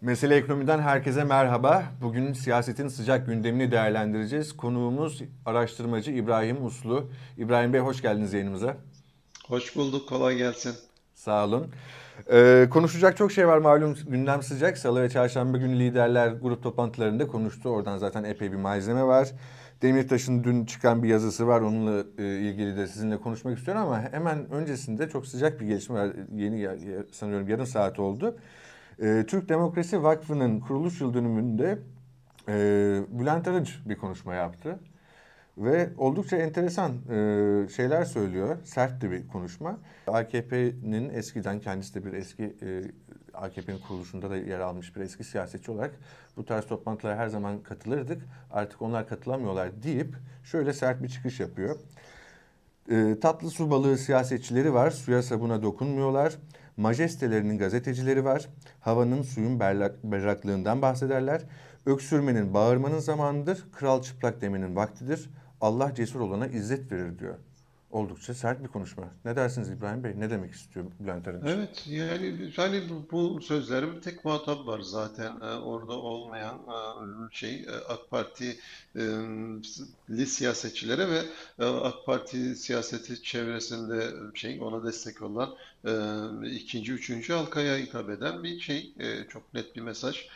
Mesele Ekonomi'den herkese merhaba. Bugün siyasetin sıcak gündemini değerlendireceğiz. Konuğumuz araştırmacı İbrahim Uslu. İbrahim Bey hoş geldiniz yayınımıza. Hoş bulduk, kolay gelsin. Sağ olun. Ee, konuşacak çok şey var malum gündem sıcak. Salı ve çarşamba günü liderler grup toplantılarında konuştu. Oradan zaten epey bir malzeme var. Demirtaş'ın dün çıkan bir yazısı var. Onunla e, ilgili de sizinle konuşmak istiyorum ama hemen öncesinde çok sıcak bir gelişme var. Yeni sanıyorum yarım saat oldu. E, Türk Demokrasi Vakfı'nın kuruluş yıl dönümünde e, Bülent Arınç bir konuşma yaptı. Ve oldukça enteresan e, şeyler söylüyor. Sert de bir konuşma. AKP'nin eskiden kendisi de bir eski e, AKP'nin kuruluşunda da yer almış bir eski siyasetçi olarak bu tarz toplantılara her zaman katılırdık. Artık onlar katılamıyorlar deyip şöyle sert bir çıkış yapıyor. E, tatlı su balığı siyasetçileri var. Suya sabuna dokunmuyorlar. Majestelerinin gazetecileri var. Havanın suyun berlak, berraklığından bahsederler. Öksürmenin, bağırmanın zamanıdır. Kral çıplak demenin vaktidir. Allah cesur olana izzet verir diyor. Oldukça sert bir konuşma. Ne dersiniz İbrahim Bey? Ne demek istiyor Bülent Arınç? Evet, yani yani bu sözlerin bir tek muhatap var zaten e, orada olmayan e, şey e, AK Partili siyasetçilere ve AK Parti siyaseti çevresinde şey ona destek olan ikinci, üçüncü halkaya hitap eden bir şey. Çok net bir mesaj.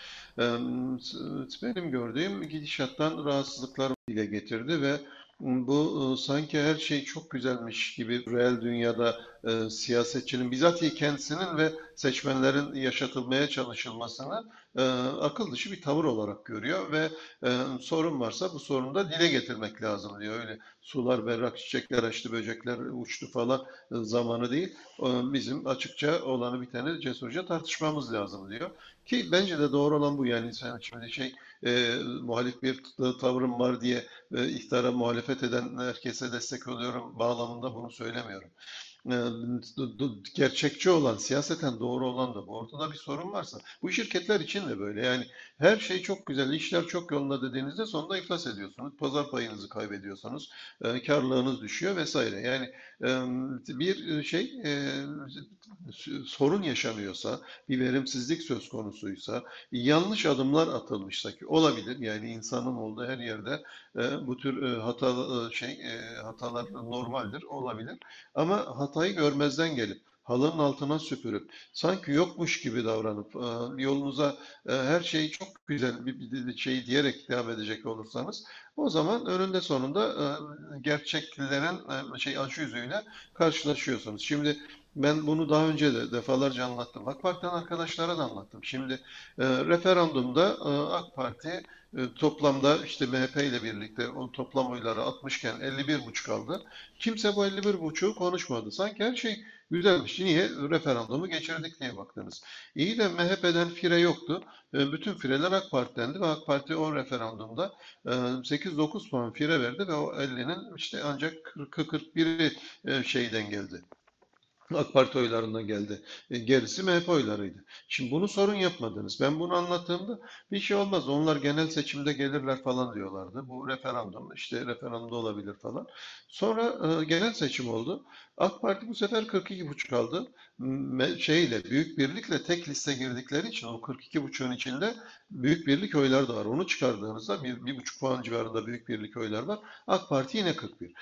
Benim gördüğüm gidişattan rahatsızlıklar dile getirdi ve bu e, sanki her şey çok güzelmiş gibi reel dünyada e, siyasetçinin bizatihi kendisinin ve seçmenlerin yaşatılmaya çalışılmasını e, akıl dışı bir tavır olarak görüyor ve e, sorun varsa bu sorunu da dile getirmek lazım diyor. Öyle sular berrak, çiçekler açtı, böcekler uçtu falan e, zamanı değil. E, bizim açıkça olanı biteni cesurca tartışmamız lazım diyor. Ki bence de doğru olan bu yani sen şimdi şey e, muhalif bir tavrım var diye e, ihtara muhalefet eden herkese destek oluyorum bağlamında bunu söylemiyorum. E, gerçekçi olan, siyaseten doğru olan da bu. Ortada bir sorun varsa. Bu şirketler için de böyle. Yani her şey çok güzel, işler çok yolunda dediğinizde sonunda iflas ediyorsunuz. Pazar payınızı kaybediyorsanız, e, karlılığınız düşüyor vesaire. Yani e, bir şey sorun yaşanıyorsa, bir verimsizlik söz konusuysa, yanlış adımlar atılmışsa ki olabilir. Yani insanın olduğu her yerde bu tür hata şey hatalar normaldir, olabilir. Ama hata hatayı görmezden gelip halının altına süpürüp sanki yokmuş gibi davranıp e, yolunuza e, her şey çok güzel bir şey diyerek devam edecek olursanız o zaman önünde sonunda e, gerçeklerin şey aşı yüzüyle karşılaşıyorsunuz. Şimdi ben bunu daha önce de defalarca anlattım. AK Parti'den arkadaşlara da anlattım. Şimdi e, referandumda e, AK Parti e, toplamda işte MHP ile birlikte o toplam oyları 60 51 buçuk aldı. Kimse bu 51 buçuğu konuşmadı. Sanki her şey güzelmiş. Niye? Referandumu geçirdik diye baktınız. İyi de MHP'den fire yoktu. E, bütün fireler AK Parti'dendi ve AK Parti o referandumda e, 8-9 puan fire verdi ve o 50'nin işte ancak 40-41'i e, şeyden geldi. AK Parti oylarından geldi. E, gerisi MHP oylarıydı. Şimdi bunu sorun yapmadınız. Ben bunu anlattığımda bir şey olmaz. Onlar genel seçimde gelirler falan diyorlardı. Bu referandum işte referandumda olabilir falan. Sonra e, genel seçim oldu. AK Parti bu sefer 42,5 aldı. Şeyle büyük birlikle tek liste girdikleri için o 42,5'un içinde büyük birlik oylar da var. Onu çıkardığınızda bir, bir buçuk puan civarında büyük birlik oylar var. AK Parti yine 41.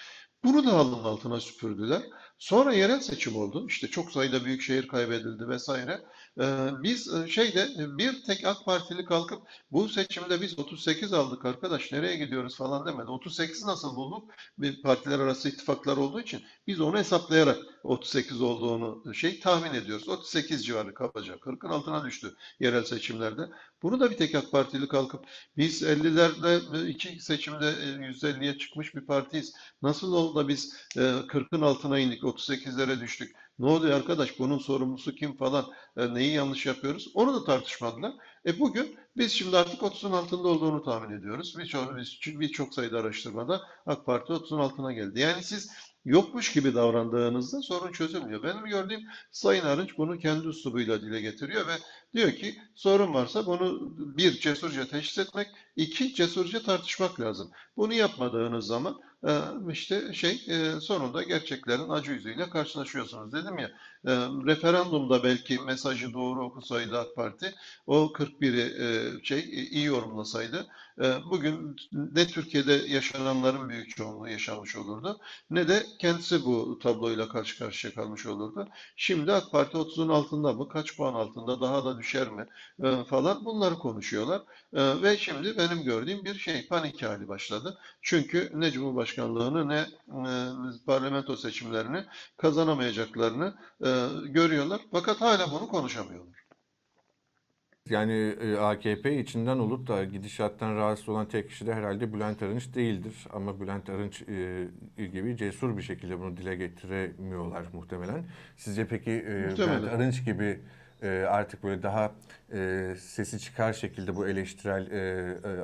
Bunu da halının altına süpürdüler. Sonra yerel seçim oldu. İşte çok sayıda büyük şehir kaybedildi vesaire. Ee, biz e, şeyde bir tek AK Partili kalkıp bu seçimde biz 38 aldık arkadaş nereye gidiyoruz falan demedi. 38 nasıl bulduk? Bir partiler arası ittifaklar olduğu için biz onu hesaplayarak 38 olduğunu şey tahmin ediyoruz. 38 civarı kabaca 40'ın altına düştü yerel seçimlerde. Bunu da bir tek AK Partili kalkıp biz 50'lerde iki seçimde %50'ye çıkmış bir partiyiz. Nasıl oldu da biz 40'ın altına indik 38'lere düştük. Ne oluyor arkadaş bunun sorumlusu kim falan e, neyi yanlış yapıyoruz onu da tartışmadılar. E bugün biz şimdi artık 30'un altında olduğunu tahmin ediyoruz. Birçok bir, bir çok sayıda araştırmada AK Parti 30'un altına geldi. Yani siz yokmuş gibi davrandığınızda sorun çözülmüyor. Benim gördüğüm Sayın Arınç bunu kendi üslubuyla dile getiriyor ve Diyor ki sorun varsa bunu bir cesurca teşhis etmek, iki cesurca tartışmak lazım. Bunu yapmadığınız zaman e, işte şey e, sonunda gerçeklerin acı yüzüyle karşılaşıyorsunuz. Dedim ya e, referandumda belki mesajı doğru okusaydı AK Parti o 41'i şey iyi yorumlasaydı bugün ne Türkiye'de yaşananların büyük çoğunluğu yaşamış olurdu ne de kendisi bu tabloyla karşı karşıya kalmış olurdu. Şimdi AK Parti 30'un altında mı? Kaç puan altında? Daha da düşer mi? falan bunları konuşuyorlar. Ve şimdi benim gördüğüm bir şey panik hali başladı. Çünkü ne Cumhurbaşkanlığını ne parlamento seçimlerini kazanamayacaklarını görüyorlar. Fakat hala bunu konuşamıyorlar. Yani e, AKP içinden olup da gidişattan rahatsız olan tek kişi de herhalde Bülent Arınç değildir. Ama Bülent Arınç e, gibi cesur bir şekilde bunu dile getiremiyorlar muhtemelen. Sizce peki e, Bülent Arınç gibi artık böyle daha sesi çıkar şekilde bu eleştirel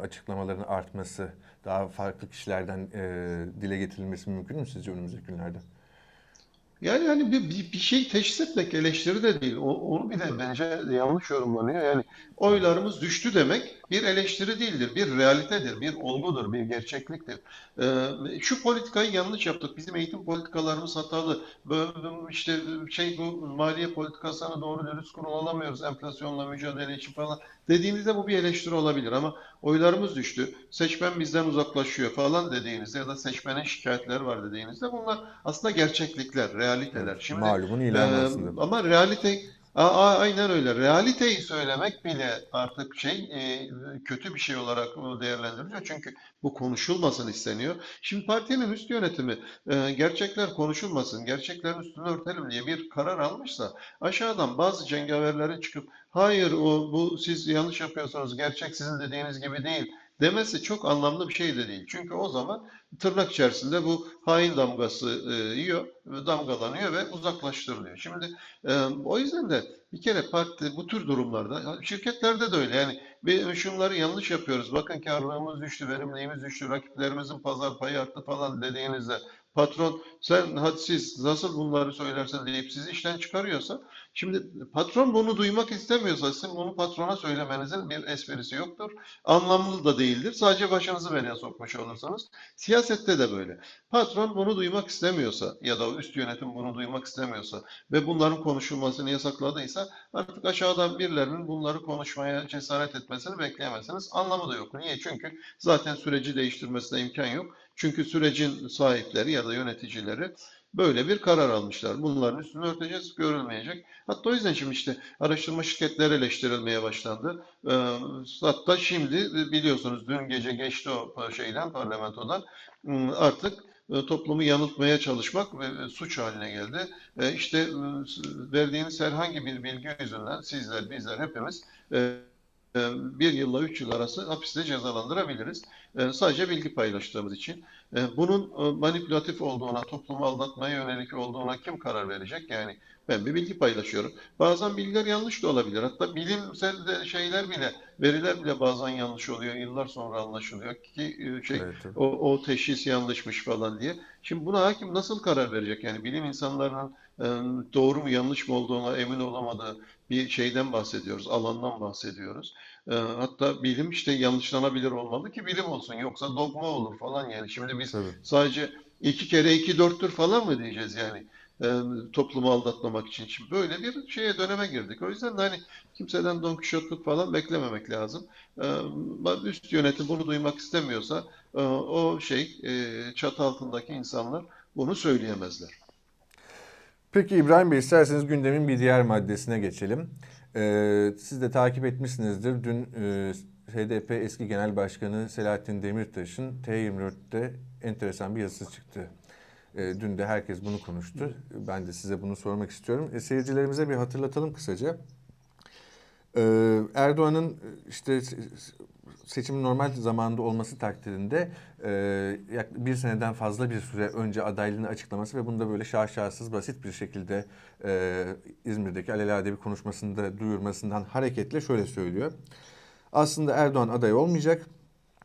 açıklamaların artması, daha farklı kişilerden dile getirilmesi mümkün mü sizce önümüzdeki günlerde? Yani hani bir, bir, bir şey teşhis etmek eleştiri de değil. O, onu bir de bence yanlış yorumlanıyor. Yani oylarımız düştü demek bir eleştiri değildir. Bir realitedir, bir olgudur, bir gerçekliktir. Ee, şu politikayı yanlış yaptık. Bizim eğitim politikalarımız hatalı. İşte şey bu maliye politikasını doğru dürüst kurulamıyoruz enflasyonla mücadele için falan dediğinizde bu bir eleştiri olabilir ama oylarımız düştü. Seçmen bizden uzaklaşıyor falan dediğinizde ya da seçmenin şikayetleri var dediğinizde bunlar aslında gerçeklikler, realiteler. Şimdi malumun ilanı e, aslında. Ama realite Aynen öyle. Realiteyi söylemek bile artık şey e, kötü bir şey olarak değerlendiriliyor. Çünkü bu konuşulmasın isteniyor. Şimdi partinin üst yönetimi e, gerçekler konuşulmasın, gerçeklerin üstünü örtelim diye bir karar almışsa aşağıdan bazı cengaverlerin çıkıp hayır o bu siz yanlış yapıyorsunuz, gerçek sizin dediğiniz gibi değil demesi çok anlamlı bir şey de değil. Çünkü o zaman tırnak içerisinde bu hain damgası e, yiyor, damgalanıyor ve uzaklaştırılıyor. Şimdi e, o yüzden de bir kere parti bu tür durumlarda şirketlerde de öyle yani bir şunları yanlış yapıyoruz. Bakın karlılığımız düştü, verimliğimiz düştü, rakiplerimizin pazar payı arttı falan dediğinizde patron sen hadsiz nasıl bunları söylersen deyip sizi işten çıkarıyorsa şimdi patron bunu duymak istemiyorsa sizin bunu patrona söylemenizin bir esprisi yoktur. Anlamlı da değildir. Sadece başınızı belaya sokmuş olursanız. Siyasette de böyle. Patron bunu duymak istemiyorsa ya da üst yönetim bunu duymak istemiyorsa ve bunların konuşulmasını yasakladıysa artık aşağıdan birilerinin bunları konuşmaya cesaret etmesini bekleyemezsiniz. Anlamı da yok. Niye? Çünkü zaten süreci değiştirmesine imkan yok. Çünkü sürecin sahipleri ya da yöneticileri böyle bir karar almışlar. Bunların üstünü örteceğiz, görülmeyecek. Hatta o yüzden şimdi işte araştırma şirketleri eleştirilmeye başlandı. Ee, hatta şimdi biliyorsunuz dün gece geçti o şeyden, parlamentodan hmm, artık e, toplumu yanıltmaya çalışmak ve e, suç haline geldi. E, işte verdiğiniz herhangi bir bilgi yüzünden sizler, bizler hepimiz bir yılla üç yıl arası hapiste cezalandırabiliriz. Sadece bilgi paylaştığımız için. Bunun manipülatif olduğuna, toplumu aldatmaya yönelik olduğuna kim karar verecek? Yani ben bir bilgi paylaşıyorum. Bazen bilgiler yanlış da olabilir. Hatta bilimsel de şeyler bile, veriler bile bazen yanlış oluyor. Yıllar sonra anlaşılıyor ki şey evet, o, o teşhis yanlışmış falan diye. Şimdi buna hakim nasıl karar verecek? Yani bilim insanlarının doğru mu yanlış mı olduğuna emin olamadığı bir şeyden bahsediyoruz, alandan bahsediyoruz. Hatta bilim işte yanlışlanabilir olmalı ki bilim olsun. Yoksa dogma olur falan yani. Şimdi biz Tabii. sadece iki kere iki dörttür falan mı diyeceğiz yani? toplumu aldatmamak için. Şimdi böyle bir şeye döneme girdik. O yüzden de hani kimseden Don Quixote'luk falan beklememek lazım. üst yönetim bunu duymak istemiyorsa o şey çatı altındaki insanlar bunu söyleyemezler. Peki İbrahim Bey isterseniz gündemin bir diğer maddesine geçelim. Ee, siz de takip etmişsinizdir. Dün e, HDP eski genel başkanı Selahattin Demirtaş'ın T24'te enteresan bir yazısı çıktı. E, dün de herkes bunu konuştu. Ben de size bunu sormak istiyorum. E, seyircilerimize bir hatırlatalım kısaca. E, Erdoğan'ın işte seçimin normal zamanda olması takdirinde e, bir seneden fazla bir süre önce adaylığını açıklaması ve bunu da böyle şaşasız basit bir şekilde e, İzmir'deki alelade bir konuşmasında duyurmasından hareketle şöyle söylüyor. Aslında Erdoğan aday olmayacak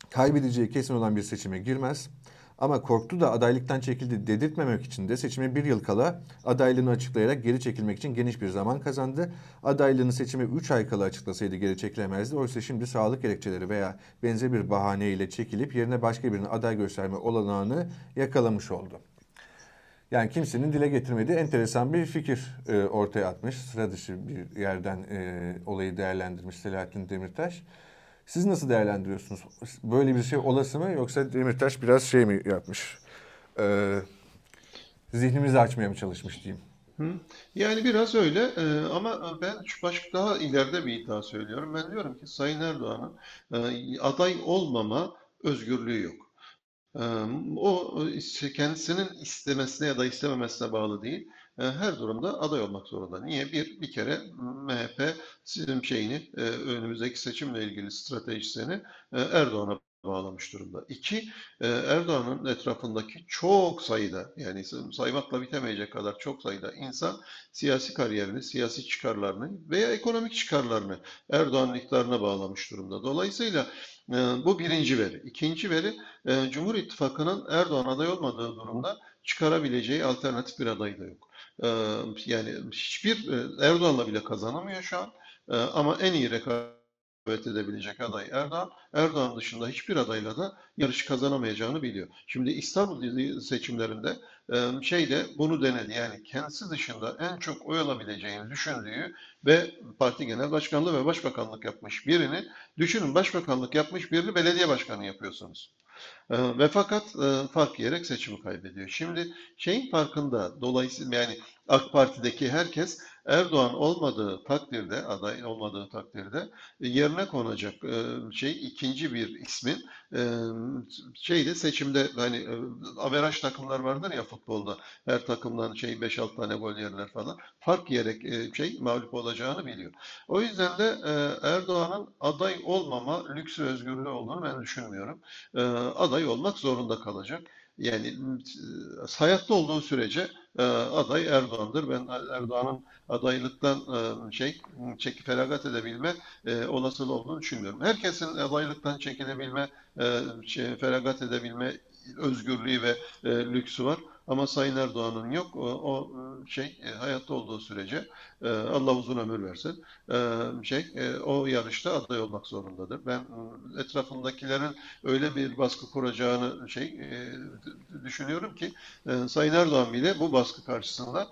kaybedeceği kesin olan bir seçime girmez. Ama korktu da adaylıktan çekildi dedirtmemek için de seçime bir yıl kala adaylığını açıklayarak geri çekilmek için geniş bir zaman kazandı. Adaylığını seçime 3 ay kala açıklasaydı geri çekilemezdi. Oysa şimdi sağlık gerekçeleri veya benzer bir bahaneyle çekilip yerine başka birini aday gösterme olanağını yakalamış oldu. Yani kimsenin dile getirmediği enteresan bir fikir e, ortaya atmış. Sıra dışı bir yerden e, olayı değerlendirmiş Selahattin Demirtaş. Siz nasıl değerlendiriyorsunuz? Böyle bir şey olası mı yoksa Demirtaş biraz şey mi yapmış? Ee, zihnimizi açmaya mı çalışmış diyeyim? Hı. Yani biraz öyle e, ama ben şu başka daha ileride bir iddia söylüyorum. Ben diyorum ki Sayın Erdoğan'ın e, aday olmama özgürlüğü yok. O kendisinin istemesine ya da istememesine bağlı değil. Her durumda aday olmak zorunda. Niye? Bir, bir kere MHP sizin şeyini, önümüzdeki seçimle ilgili stratejisini Erdoğan'a bağlamış durumda. İki, Erdoğan'ın etrafındaki çok sayıda yani saymakla bitemeyecek kadar çok sayıda insan siyasi kariyerini, siyasi çıkarlarını veya ekonomik çıkarlarını Erdoğan'ın iktidarına bağlamış durumda. Dolayısıyla bu birinci veri. İkinci veri, Cumhur İttifakı'nın Erdoğan aday olmadığı durumda çıkarabileceği alternatif bir aday da yok. Yani hiçbir Erdoğan'la bile kazanamıyor şu an. Ama en iyi rekabet edebilecek aday Erdoğan. Erdoğan dışında hiçbir adayla da yarış kazanamayacağını biliyor. Şimdi İstanbul seçimlerinde şey de bunu denedi. Yani kendisi dışında en çok oy alabileceğini düşündüğü ve parti genel başkanlığı ve başbakanlık yapmış birini düşünün başbakanlık yapmış birini belediye başkanı yapıyorsunuz. Ee, ve fakat e, fark yiyerek seçimi kaybediyor. Şimdi şeyin farkında dolayısıyla yani AK Parti'deki herkes Erdoğan olmadığı takdirde, aday olmadığı takdirde e, yerine konacak e, şey ikinci bir ismin şeyde seçimde hani averaj takımlar vardır ya futbolda her takımdan şey 5-6 tane gol yerler falan fark yiyerek şey mağlup olacağını biliyor. O yüzden de Erdoğan'ın aday olmama lüks ve özgürlüğü olduğunu ben düşünmüyorum. Aday olmak zorunda kalacak. Yani hayatta olduğu sürece e, aday Erdoğan'dır. Ben Erdoğan'ın adaylıktan e, şey çekip feragat edebilme e, olasılığı olduğunu düşünmüyorum. Herkesin adaylıktan çekilebilme, e, şey, feragat edebilme özgürlüğü ve e, lüksü var. Ama Sayın Erdoğan'ın yok. O, o şey e, hayatta olduğu sürece e, Allah uzun ömür versin. E, şey e, o yarışta aday olmak zorundadır. Ben e, etrafındakilerin öyle bir baskı kuracağını şey e, düşünüyorum ki e, Sayın Erdoğan bile bu baskı karşısında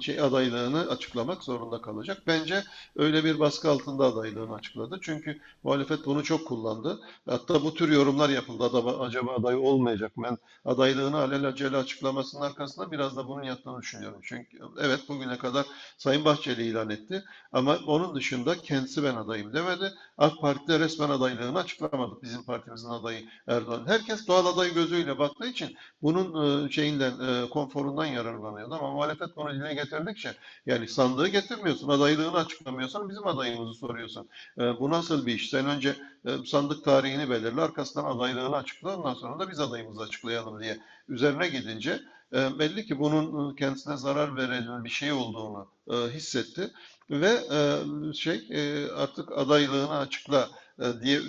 şey adaylığını açıklamak zorunda kalacak. Bence öyle bir baskı altında adaylığını açıkladı. Çünkü muhalefet bunu çok kullandı. Hatta bu tür yorumlar yapıldı. Acaba aday olmayacak mı? Ben adaylığını alelacele açıklamasının arkasında biraz da bunun yattığını düşünüyorum. Çünkü evet bugüne kadar Sayın Bahçeli ilan etti. Ama onun dışında kendisi ben adayım demedi. AK Parti'de resmen adaylığını açıklamadı. Bizim partimizin adayı Erdoğan. Herkes doğal aday gözüyle baktığı için bunun şeyinden, konforundan yararlanıyordu. Ama muhalefet bunu dile getirdikçe yani sandığı getirmiyorsun, adaylığını açıklamıyorsan bizim adayımızı soruyorsun. E, bu nasıl bir iş? Sen önce e, sandık tarihini belirle, arkasından adaylığını açıkla, ondan sonra da biz adayımızı açıklayalım diye üzerine gidince e, belli ki bunun kendisine zarar veren bir şey olduğunu e, hissetti ve e, şey e, artık adaylığını açıkla e, diye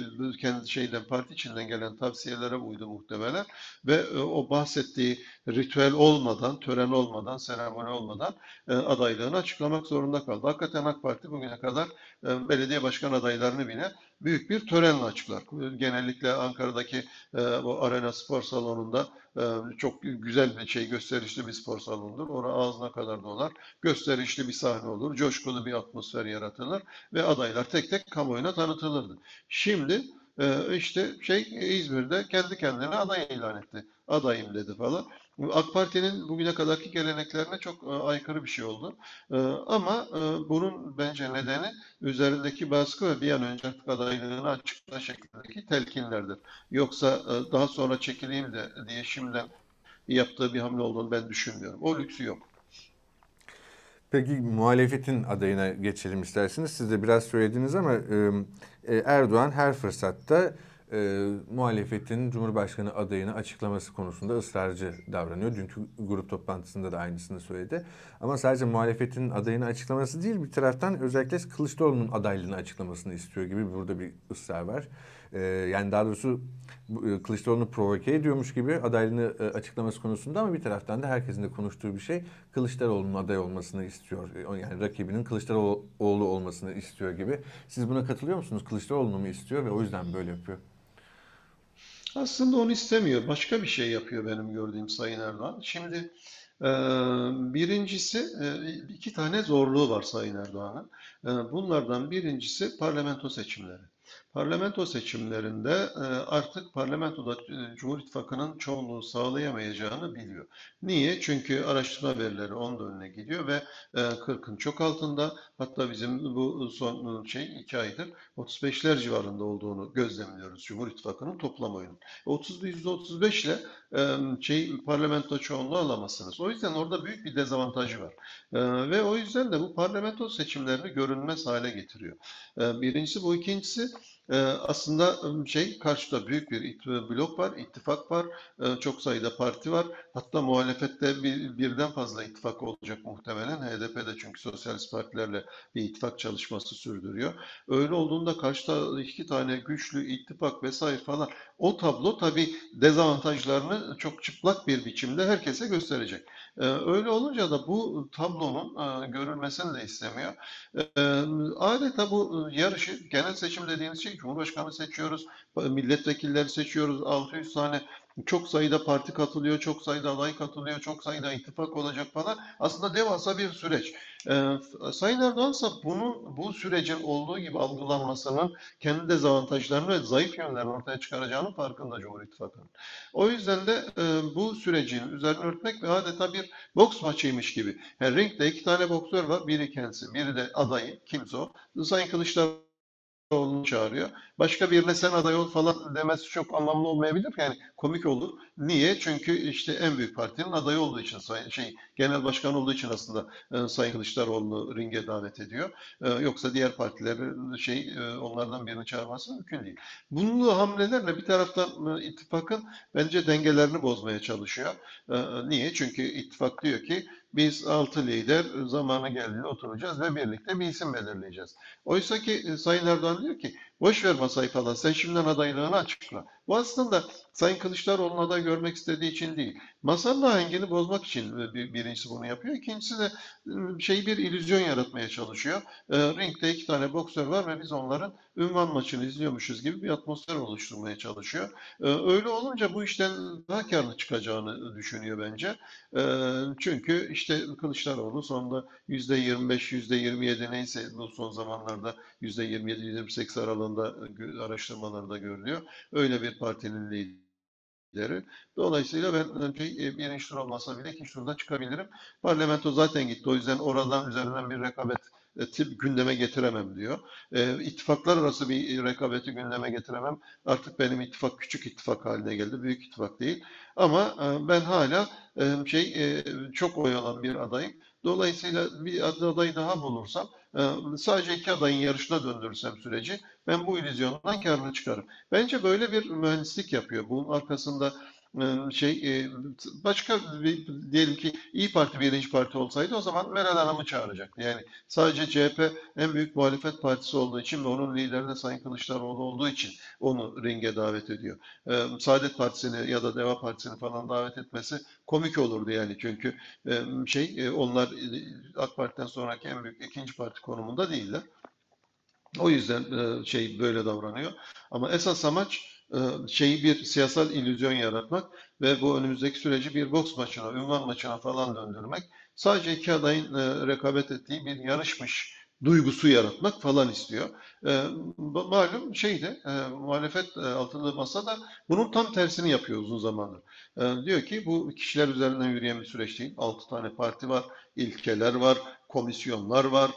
kendi şeyden parti içinden gelen tavsiyelere uydu muhtemelen ve e, o bahsettiği ritüel olmadan, tören olmadan, seremoni olmadan e, adaylığını açıklamak zorunda kaldı. Hakikaten AK Parti bugüne kadar belediye başkan adaylarını bile büyük bir törenle açıklar. Genellikle Ankara'daki bu Arena Spor Salonu'nda çok güzel bir şey, gösterişli bir spor salonudur. Orada ağzına kadar dolar. Gösterişli bir sahne olur. Coşkulu bir atmosfer yaratılır ve adaylar tek tek kamuoyuna tanıtılırdı. Şimdi işte şey İzmir'de kendi kendine aday ilan etti. Adayım dedi falan. AK Parti'nin bugüne kadarki geleneklerine çok e, aykırı bir şey oldu. E, ama e, bunun bence nedeni üzerindeki baskı ve bir an önce artık adaylığını açıkla şeklindeki telkinlerdir. Yoksa daha sonra çekileyim de diye şimdiden yaptığı bir hamle olduğunu ben düşünmüyorum. O lüksü yok. Peki muhalefetin adayına geçelim isterseniz. Siz de biraz söylediniz ama Erdoğan her fırsatta e, muhalefetin Cumhurbaşkanı adayını açıklaması konusunda ısrarcı davranıyor. Dünkü grup toplantısında da aynısını söyledi. Ama sadece muhalefetin adayını açıklaması değil bir taraftan özellikle Kılıçdaroğlu'nun adaylığını açıklamasını istiyor gibi burada bir ısrar var. Ee, yani daha doğrusu e, Kılıçdaroğlu'nu provoke ediyormuş gibi adaylığını e, açıklaması konusunda ama bir taraftan da herkesin de konuştuğu bir şey Kılıçdaroğlu'nun aday olmasını istiyor. E, Yani rakibinin Kılıçdaroğlu olmasını istiyor gibi. Siz buna katılıyor musunuz? Kılıçdaroğlu'nu mu istiyor ve o yüzden böyle yapıyor? Aslında onu istemiyor. Başka bir şey yapıyor benim gördüğüm Sayın Erdoğan. Şimdi e, birincisi e, iki tane zorluğu var Sayın Erdoğan'ın. E, bunlardan birincisi parlamento seçimleri. Parlamento seçimlerinde e, artık parlamentoda e, Cumhur İttifakı'nın çoğunluğu sağlayamayacağını biliyor. Niye? Çünkü araştırma verileri onun da önüne gidiyor ve e, 40'ın çok altında hatta bizim bu son şey iki aydır 35'ler civarında olduğunu gözlemliyoruz Cumhur İttifakı'nın toplam oyunun. 30 %35 ile e, şey parlamento çoğunluğu alamazsınız. O yüzden orada büyük bir dezavantajı var. E, ve o yüzden de bu parlamento seçimlerini görünmez hale getiriyor. E, birincisi bu, ikincisi aslında şey karşıda büyük bir blok var, ittifak var, e, çok sayıda parti var. Hatta muhalefette bir, birden fazla ittifak olacak muhtemelen. HDP de çünkü sosyalist partilerle bir ittifak çalışması sürdürüyor. Öyle olduğunda karşıda iki tane güçlü ittifak vesaire falan o tablo tabii dezavantajlarını çok çıplak bir biçimde herkese gösterecek. Ee, öyle olunca da bu tablonun e, görülmesini de istemiyor. Ee, adeta bu yarışı genel seçim dediğimiz şey Cumhurbaşkanı seçiyoruz, milletvekilleri seçiyoruz, 600 tane çok sayıda parti katılıyor, çok sayıda aday katılıyor, çok sayıda ittifak olacak falan. Aslında devasa bir süreç. Ee, Sayın Erdoğan ise bunun bu sürecin olduğu gibi algılanmasının kendi dezavantajlarını ve zayıf yönlerini ortaya çıkaracağının farkında Cumhur İttifakı'nın. O yüzden de e, bu sürecin üzerine örtmek ve adeta bir boks maçıymış gibi. Her ringde iki tane boksör var. Biri kendisi, biri de adayı. Kimse o. Sayın Kılıçdaroğlu Kılıçdaroğlu'nu çağırıyor. Başka birine sen aday ol falan demesi çok anlamlı olmayabilir. Yani komik olur. Niye? Çünkü işte en büyük partinin adayı olduğu için şey genel başkan olduğu için aslında e, Sayın Kılıçdaroğlu'nu ringe davet ediyor. E, yoksa diğer partilerin şey e, onlardan birini çağırması mümkün değil. Bunun hamlelerle bir taraftan e, ittifakın bence dengelerini bozmaya çalışıyor. E, niye? Çünkü ittifak diyor ki biz altı lider zamanı geldiğinde oturacağız ve birlikte bir isim belirleyeceğiz. Oysa ki e, Sayın Erdoğan diyor ki boş ver masayı falan sen şimdiden adaylığını açıkla. Bu aslında Sayın Kılıçdaroğlu'nun aday görmek istediği için değil. Masanın ahengini bozmak için e, bir, birincisi bunu yapıyor. İkincisi de e, şey bir illüzyon yaratmaya çalışıyor. E, ringde iki tane boksör var ve biz onların ünvan maçını izliyormuşuz gibi bir atmosfer oluşturmaya çalışıyor. E, öyle olunca bu işten daha karlı çıkacağını düşünüyor bence. E, çünkü işte Kılıçdaroğlu sonunda %25, %27 neyse bu son zamanlarda %27-28 aralığında e, araştırmalarda görülüyor. Öyle bir partinin lideri. Dolayısıyla ben şey, e, birinci tur olmasa bile ikinci turda çıkabilirim. Parlamento zaten gitti. O yüzden oradan üzerinden bir rekabet e, tip gündeme getiremem diyor. E, ittifaklar arası bir rekabeti gündeme getiremem. Artık benim ittifak küçük ittifak haline geldi. Büyük ittifak değil. Ama e, ben hala e, şey e, çok oy alan bir adayım. Dolayısıyla bir adayı daha bulursam e, sadece iki adayın yarışına döndürürsem süreci ben bu illüzyondan karını çıkarım. Bence böyle bir mühendislik yapıyor. Bunun arkasında şey e, başka bir, diyelim ki İyi Parti birinci parti olsaydı o zaman Meral Hanım'ı çağıracaktı. Yani sadece CHP en büyük muhalefet partisi olduğu için ve onun lideri de Sayın Kılıçdaroğlu olduğu için onu ringe davet ediyor. Ee, Saadet Partisi'ni ya da Deva Partisi'ni falan davet etmesi komik olurdu yani çünkü e, şey e, onlar AK Parti'den sonraki en büyük ikinci parti konumunda değiller. O yüzden şey böyle davranıyor. Ama esas amaç şeyi bir siyasal illüzyon yaratmak ve bu önümüzdeki süreci bir boks maçına, ünvan maçına falan döndürmek. Sadece iki adayın e, rekabet ettiği bir yarışmış duygusu yaratmak falan istiyor. E, malum şeyde e, muhalefet e, altılı masa da bunun tam tersini yapıyor uzun zamandır. E, diyor ki bu kişiler üzerinden yürüyen bir süreç değil. Altı tane parti var, ilkeler var, komisyonlar var,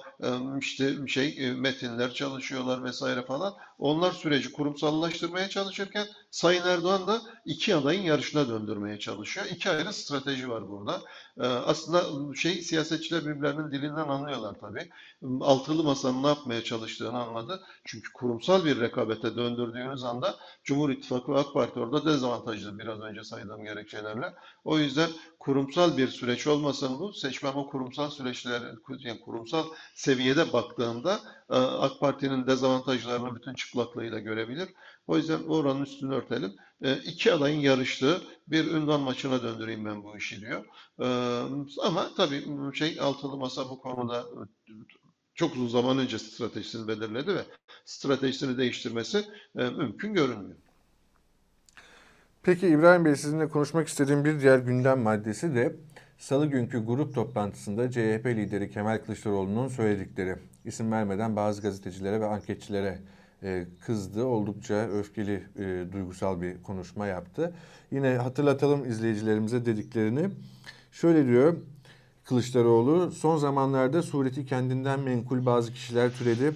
işte şey metinler çalışıyorlar vesaire falan. Onlar süreci kurumsallaştırmaya çalışırken Sayın Erdoğan da iki adayın yarışına döndürmeye çalışıyor. İki ayrı strateji var burada. Aslında şey siyasetçiler birbirlerinin dilinden anlıyorlar tabii. Altılı masanın ne yapmaya çalıştığını anladı. Çünkü kurumsal bir rekabete döndürdüğünüz anda Cumhur İttifakı ve AK Parti orada dezavantajlı biraz önce saydığım gerekçelerle. O yüzden kurumsal bir süreç olmasın bu. Seçmen o kurumsal süreçler, yani kurumsal seviyede baktığında AK Parti'nin dezavantajlarını bütün çıplaklığıyla görebilir. O yüzden oranın üstünü örtelim. E, iki adayın yarıştığı bir ünvan maçına döndüreyim ben bu işi diyor. E, ama tabii şey altılı masa bu konuda çok uzun zaman önce stratejisini belirledi ve stratejisini değiştirmesi e, mümkün görünmüyor. Peki İbrahim Bey sizinle konuşmak istediğim bir diğer gündem maddesi de Salı günkü grup toplantısında CHP lideri Kemal Kılıçdaroğlu'nun söyledikleri. İsim vermeden bazı gazetecilere ve anketçilere e, kızdı. Oldukça öfkeli, e, duygusal bir konuşma yaptı. Yine hatırlatalım izleyicilerimize dediklerini. Şöyle diyor Kılıçdaroğlu, son zamanlarda sureti kendinden menkul bazı kişiler türedi.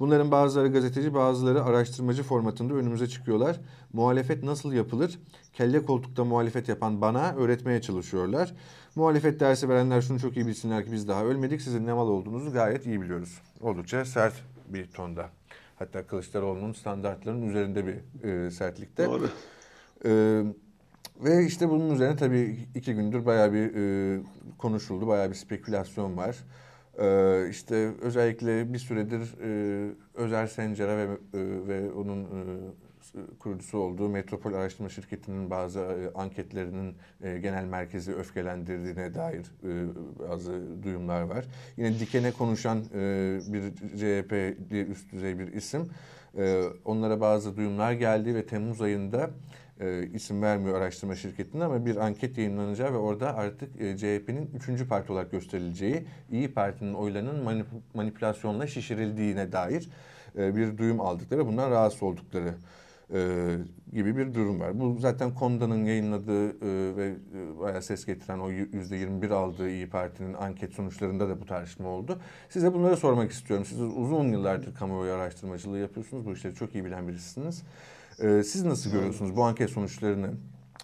Bunların bazıları gazeteci, bazıları araştırmacı formatında önümüze çıkıyorlar. Muhalefet nasıl yapılır? Kelle koltukta muhalefet yapan bana öğretmeye çalışıyorlar. Muhalefet dersi verenler şunu çok iyi bilsinler ki biz daha ölmedik. Sizin ne mal olduğunuzu gayet iyi biliyoruz. Oldukça sert bir tonda. Hatta Kılıçdaroğlu'nun standartlarının üzerinde bir e, sertlikte. Doğru. E, ve işte bunun üzerine tabii iki gündür bayağı bir e, konuşuldu. Bayağı bir spekülasyon var. Ee, işte özellikle bir süredir e, Özer Sencer'e ve, e, ve onun e, kurucusu olduğu Metropol Araştırma Şirketi'nin bazı e, anketlerinin e, genel merkezi öfkelendirdiğine dair e, bazı duyumlar var. Yine dikene konuşan e, bir CHP'li üst düzey bir isim. E, onlara bazı duyumlar geldi ve Temmuz ayında e, isim vermiyor araştırma şirketinin ama bir anket yayınlanacağı ve orada artık e, CHP'nin üçüncü parti olarak gösterileceği, İyi Parti'nin oylarının manip- manipülasyonla şişirildiğine dair e, bir duyum aldıkları ve bundan rahatsız oldukları e, gibi bir durum var. Bu zaten Konda'nın yayınladığı e, ve e, bayağı ses getiren o %21 aldığı İyi Parti'nin anket sonuçlarında da bu tartışma oldu. Size bunları sormak istiyorum. Siz uzun yıllardır kamuoyu araştırmacılığı yapıyorsunuz. Bu işleri çok iyi bilen birisiniz. Ee, siz nasıl görüyorsunuz bu anket sonuçlarını?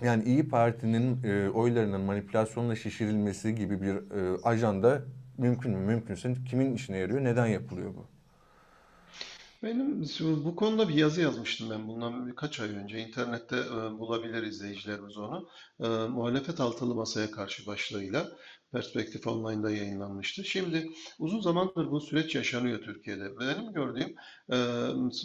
Yani İyi Parti'nin e, oylarının manipülasyonla şişirilmesi gibi bir e, ajanda mümkün mü? Mümkünse kimin işine yarıyor? Neden yapılıyor bu? Benim bu konuda bir yazı yazmıştım ben bundan birkaç ay önce. İnternette e, bulabilir izleyicilerimiz onu. E, muhalefet altılı masaya karşı başlığıyla Perspektif Online'da yayınlanmıştı. Şimdi uzun zamandır bu süreç yaşanıyor Türkiye'de. Benim gördüğüm e,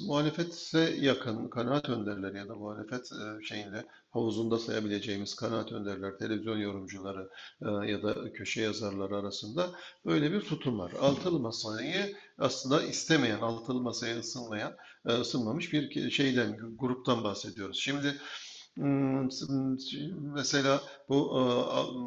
muhalefete yakın kanaat önderleri ya da muhalefet e, şeyinde havuzunda sayabileceğimiz kanaat önderler, televizyon yorumcuları e, ya da köşe yazarları arasında böyle bir tutum var. Altılı masayı aslında istemeyen, altılı masaya ısınmayan, e, ısınmamış bir şeyden, gruptan bahsediyoruz. Şimdi Mesela bu e,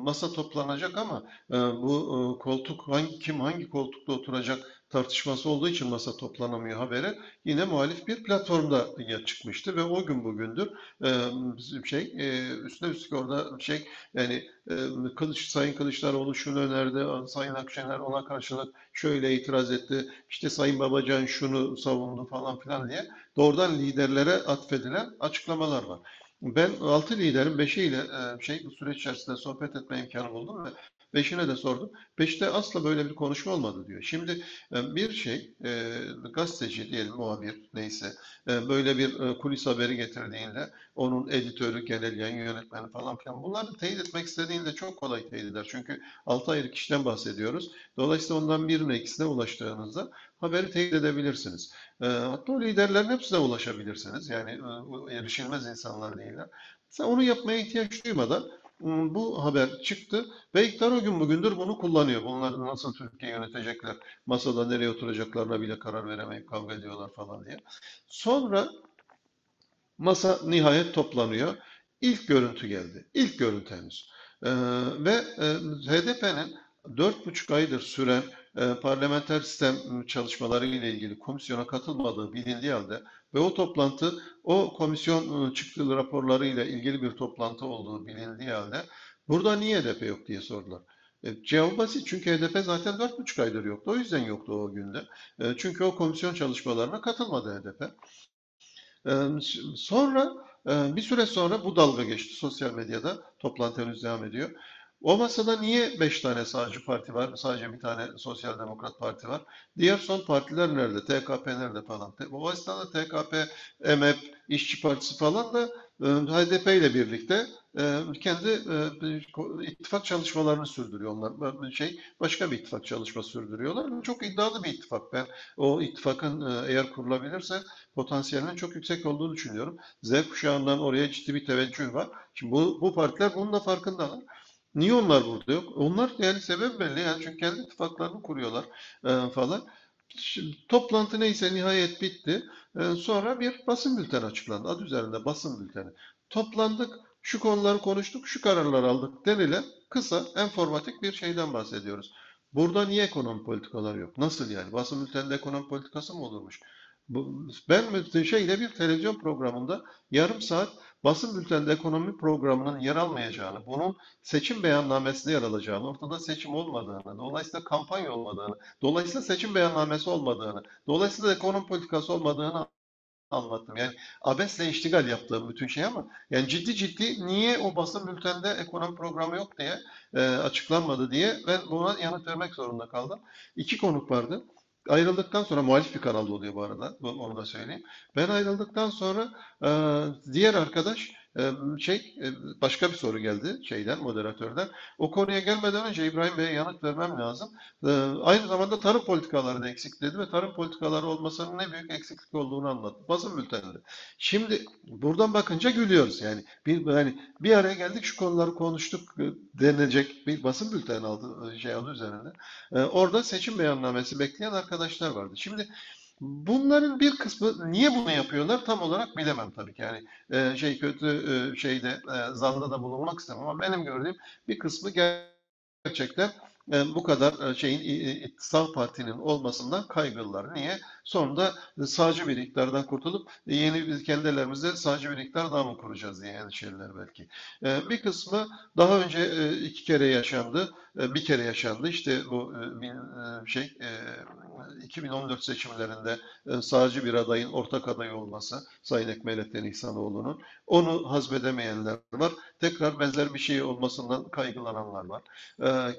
masa toplanacak ama e, bu e, koltuk hangi kim hangi koltukta oturacak tartışması olduğu için masa toplanamıyor haberi yine muhalif bir platformda çıkmıştı ve o gün bugündür şey üstüne üstlük orada şey yani Kılıç, Sayın Kılıçdaroğlu şunu önerdi, Sayın Akşener ona karşılık şöyle itiraz etti, işte Sayın Babacan şunu savundu falan filan diye doğrudan liderlere atfedilen açıklamalar var. Ben altı liderin beşiyle e, şey bu süreç içerisinde sohbet etme imkanı buldum ve beşine de sordum. Beşte asla böyle bir konuşma olmadı diyor. Şimdi e, bir şey e, gazeteci diyelim muhabir neyse böyle bir kulis haberi getirdiğinde onun editörü, genel yayın yönetmeni falan filan bunları teyit etmek istediğinde çok kolay teyit eder. Çünkü altı ayrı kişiden bahsediyoruz. Dolayısıyla ondan birine ikisine ulaştığınızda haberi teyit edebilirsiniz. E, hatta o liderlerin hepsine ulaşabilirsiniz. Yani e, erişilmez insanlar değiller. Sen onu yapmaya ihtiyaç duymadan bu haber çıktı ve iktidar o gün bugündür bunu kullanıyor. Bunlar nasıl Türkiye yönetecekler, masada nereye oturacaklarına bile karar veremeyip kavga ediyorlar falan diye. Sonra masa nihayet toplanıyor. İlk görüntü geldi. İlk görüntü henüz. Ee, ve e, HDP'nin dört buçuk aydır süren e, parlamenter sistem çalışmaları ile ilgili komisyona katılmadığı bilindiği halde ve o toplantı o komisyon e, çıktığı raporları ile ilgili bir toplantı olduğu bilindiği halde burada niye HDP yok diye sordular. E, cevabı basit çünkü HDP zaten dört buçuk aydır yoktu. O yüzden yoktu o günde. E, çünkü o komisyon çalışmalarına katılmadı HDP. E, sonra e, bir süre sonra bu dalga geçti sosyal medyada. Toplantı henüz devam ediyor. O masada niye beş tane sağcı parti var, sadece bir tane sosyal demokrat parti var? Diğer son partiler nerede? TKP nerede falan? O esnada TKP, MHP, İşçi Partisi falan da e, HDP ile birlikte e, kendi e, ittifak çalışmalarını sürdürüyorlar. Şey başka bir ittifak çalışması sürdürüyorlar. Çok iddialı bir ittifak. Ben o ittifakın eğer kurulabilirse potansiyelinin çok yüksek olduğunu düşünüyorum. Z kuşağından oraya ciddi bir teveccüh var. Şimdi bu, bu partiler bunun da farkındalar. Niye onlar burada yok? Onlar yani sebep belli. Yani çünkü kendi ittifaklarını kuruyorlar e, falan. Şimdi, toplantı neyse nihayet bitti. E, sonra bir basın bülteni açıklandı. Adı üzerinde basın bülteni. Toplandık, şu konuları konuştuk, şu kararlar aldık denilen kısa, enformatik bir şeyden bahsediyoruz. Burada niye ekonomi politikaları yok? Nasıl yani? Basın bülteninde ekonomi politikası mı olurmuş? Ben şeyde bir televizyon programında yarım saat basın bülteninde ekonomi programının yer almayacağını, bunun seçim beyannamesinde yer alacağını, ortada seçim olmadığını, dolayısıyla kampanya olmadığını, dolayısıyla seçim beyannamesi olmadığını, dolayısıyla ekonomi politikası olmadığını anlattım. Yani abesle iştigal yaptığım bütün şey ama yani ciddi ciddi niye o basın bülteninde ekonomi programı yok diye e, açıklanmadı diye ben buna yanıt vermek zorunda kaldım. İki konuk vardı. Ayrıldıktan sonra muhalif bir kanalda oluyor bu arada. Onu da söyleyeyim. Ben ayrıldıktan sonra diğer arkadaş şey başka bir soru geldi şeyden moderatörden. O konuya gelmeden önce İbrahim Bey'e yanıt vermem lazım. Aynı zamanda tarım politikaları da eksik dedi ve tarım politikaları olmasının ne büyük eksiklik olduğunu anlattı. Basın bülteninde. Şimdi buradan bakınca gülüyoruz yani. Bir yani bir araya geldik şu konuları konuştuk denecek bir basın bülteni aldı şey adı üzerinde. Orada seçim beyannamesi bekleyen arkadaşlar vardı. Şimdi Bunların bir kısmı niye bunu yapıyorlar tam olarak bilemem tabii ki. Yani e, şey kötü e, şeyde e, zanda da bulunmak istemem ama benim gördüğüm bir kısmı gerçekten bu kadar e, şeyin sağ partinin olmasından kaygılılar. Niye? Sonunda sağcı bir iktidardan kurtulup yeni biz kendi ellerimizde sağcı bir iktidar daha mı kuracağız diye endişeliler belki. E, bir kısmı daha önce iki kere yaşandı. Bir kere yaşandı. İşte bu şey 2014 seçimlerinde sağcı bir adayın ortak aday olması Sayın Ekmelettin İhsanoğlu'nun. Onu hazmedemeyenler var. Tekrar benzer bir şey olmasından kaygılananlar var.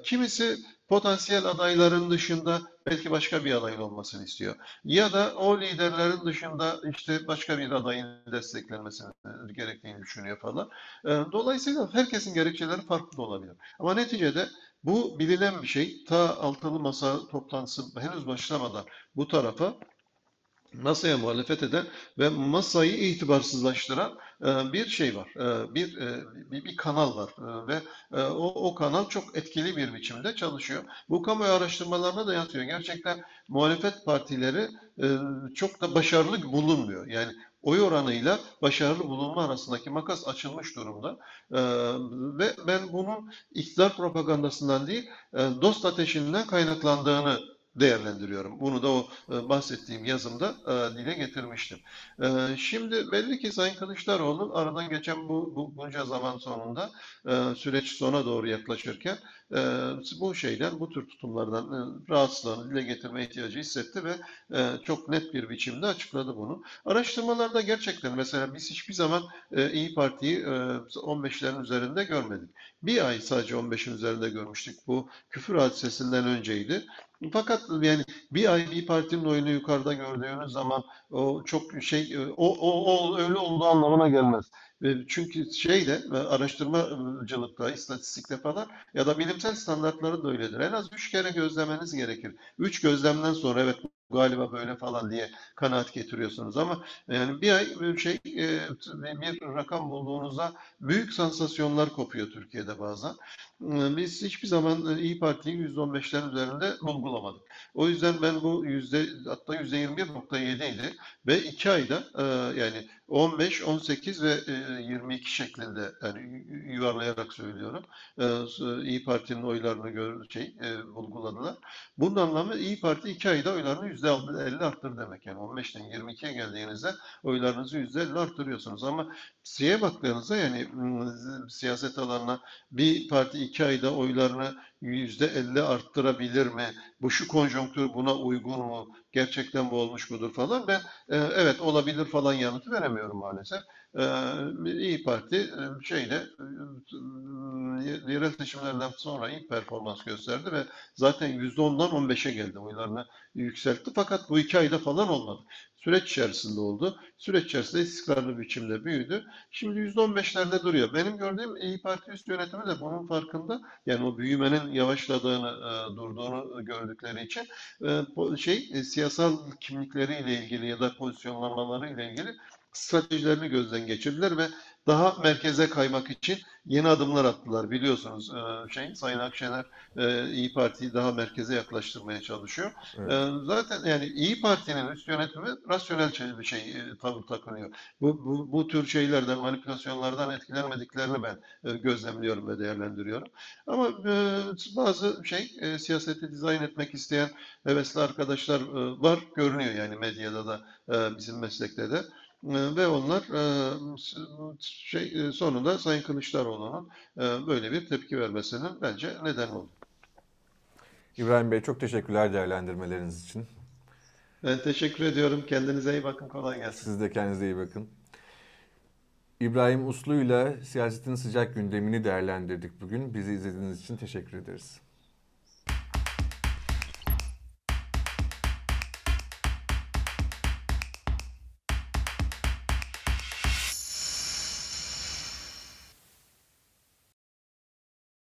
Kimisi potansiyel adayların dışında belki başka bir adayın olmasını istiyor. Ya da o liderlerin dışında işte başka bir adayın desteklenmesini gerektiğini düşünüyor falan. Dolayısıyla herkesin gerekçeleri farklı olabilir. Ama neticede bu bilinen bir şey. Ta altılı masa toplantısı henüz başlamadan bu tarafa masaya muhalefet eden ve masayı itibarsızlaştıran bir şey var. E, bir, e, bir bir kanal var ve o, o kanal çok etkili bir biçimde çalışıyor. Bu kamuoyu araştırmalarına da yatıyor. Gerçekten muhalefet partileri çok da başarılı bulunmuyor. Yani oy oranıyla başarılı bulunma arasındaki makas açılmış durumda. ve ben bunun iktidar propagandasından değil, dost ateşinden kaynaklandığını değerlendiriyorum. Bunu da o e, bahsettiğim yazımda e, dile getirmiştim. E, şimdi belli ki Sayın Kılıçdaroğlu aradan geçen bu, bu bunca zaman sonunda süreç sona doğru yaklaşırken bu şeyden, bu tür tutumlardan rahatsızlığını dile getirme ihtiyacı hissetti ve çok net bir biçimde açıkladı bunu. Araştırmalarda gerçekten mesela biz hiçbir zaman İyi Parti'yi 15'lerin üzerinde görmedik. Bir ay sadece 15'in üzerinde görmüştük. Bu küfür hadisesinden önceydi. Fakat yani bir ay bir partinin oyunu yukarıda gördüğünüz zaman o çok şey o, o, o öyle olduğu anlamına gelmez. Çünkü şeyde araştırmacılıkta, istatistikte falan ya da bilimsel standartları da öyledir. En az üç kere gözlemeniz gerekir. Üç gözlemden sonra evet galiba böyle falan diye kanaat getiriyorsunuz ama yani bir ay bir şey e, bir rakam bulduğunuzda büyük sansasyonlar kopuyor Türkiye'de bazen. E, biz hiçbir zaman İyi Parti'yi %15'lerin üzerinde bulgulamadık. O yüzden ben bu yüzde hatta yüzde 21.7 idi ve iki ayda e, yani 15, 18 ve 22 şeklinde yani yuvarlayarak söylüyorum. İyi Parti'nin oylarını gör, şey, bulguladılar. Bunun anlamı İyi Parti iki ayda oylarını %50 arttır demek. Yani 15'ten 22'ye geldiğinizde oylarınızı %50 arttırıyorsunuz. Ama şeye baktığınızda yani siyaset alanına bir parti iki ayda oylarını %50 arttırabilir mi? Bu şu konjonktür buna uygun mu? Gerçekten bu olmuş mudur falan? Ben e, evet olabilir falan yanıtı veremiyorum maalesef. Ee, İyi Parti e, şeyde e, yerel seçimlerden sonra iyi performans gösterdi ve zaten %10'dan 15'e geldi oylarını yükseltti. Fakat bu iki ayda falan olmadı. Süreç içerisinde oldu. Süreç içerisinde istikrarlı biçimde büyüdü. Şimdi %15'lerde duruyor. Benim gördüğüm İyi Parti üst yönetimi de bunun farkında. Yani o büyümenin yavaşladığını, e, durduğunu gördükleri için e, şey e, siyasal kimlikleriyle ilgili ya da pozisyonlamaları ile ilgili stratejilerini gözden geçirdiler ve daha merkeze kaymak için yeni adımlar attılar. Biliyorsunuz e, şey Sayın Akşener e, İyi Parti'yi daha merkeze yaklaştırmaya çalışıyor. Evet. E, Zaten yani İyi Parti'nin üst yönetimi rasyonel şey- bir şey e, tavır takınıyor. Bu, bu, bu tür şeylerden, manipülasyonlardan etkilenmediklerini ben e, gözlemliyorum ve değerlendiriyorum. Ama e, bazı şey e, siyaseti dizayn etmek isteyen hevesli arkadaşlar e, var, görünüyor yani medyada da e, bizim meslekte de. E, Ve onlar e, şey e, sonunda Sayın Kılıçdaroğlu'nun e, böyle bir tepki vermesinin bence neden oldu. İbrahim Bey çok teşekkürler değerlendirmeleriniz için. Ben teşekkür ediyorum. Kendinize iyi bakın. Kolay gelsin. Siz de kendinize iyi bakın. İbrahim Uslu'yla siyasetin sıcak gündemini değerlendirdik bugün. Bizi izlediğiniz için teşekkür ederiz.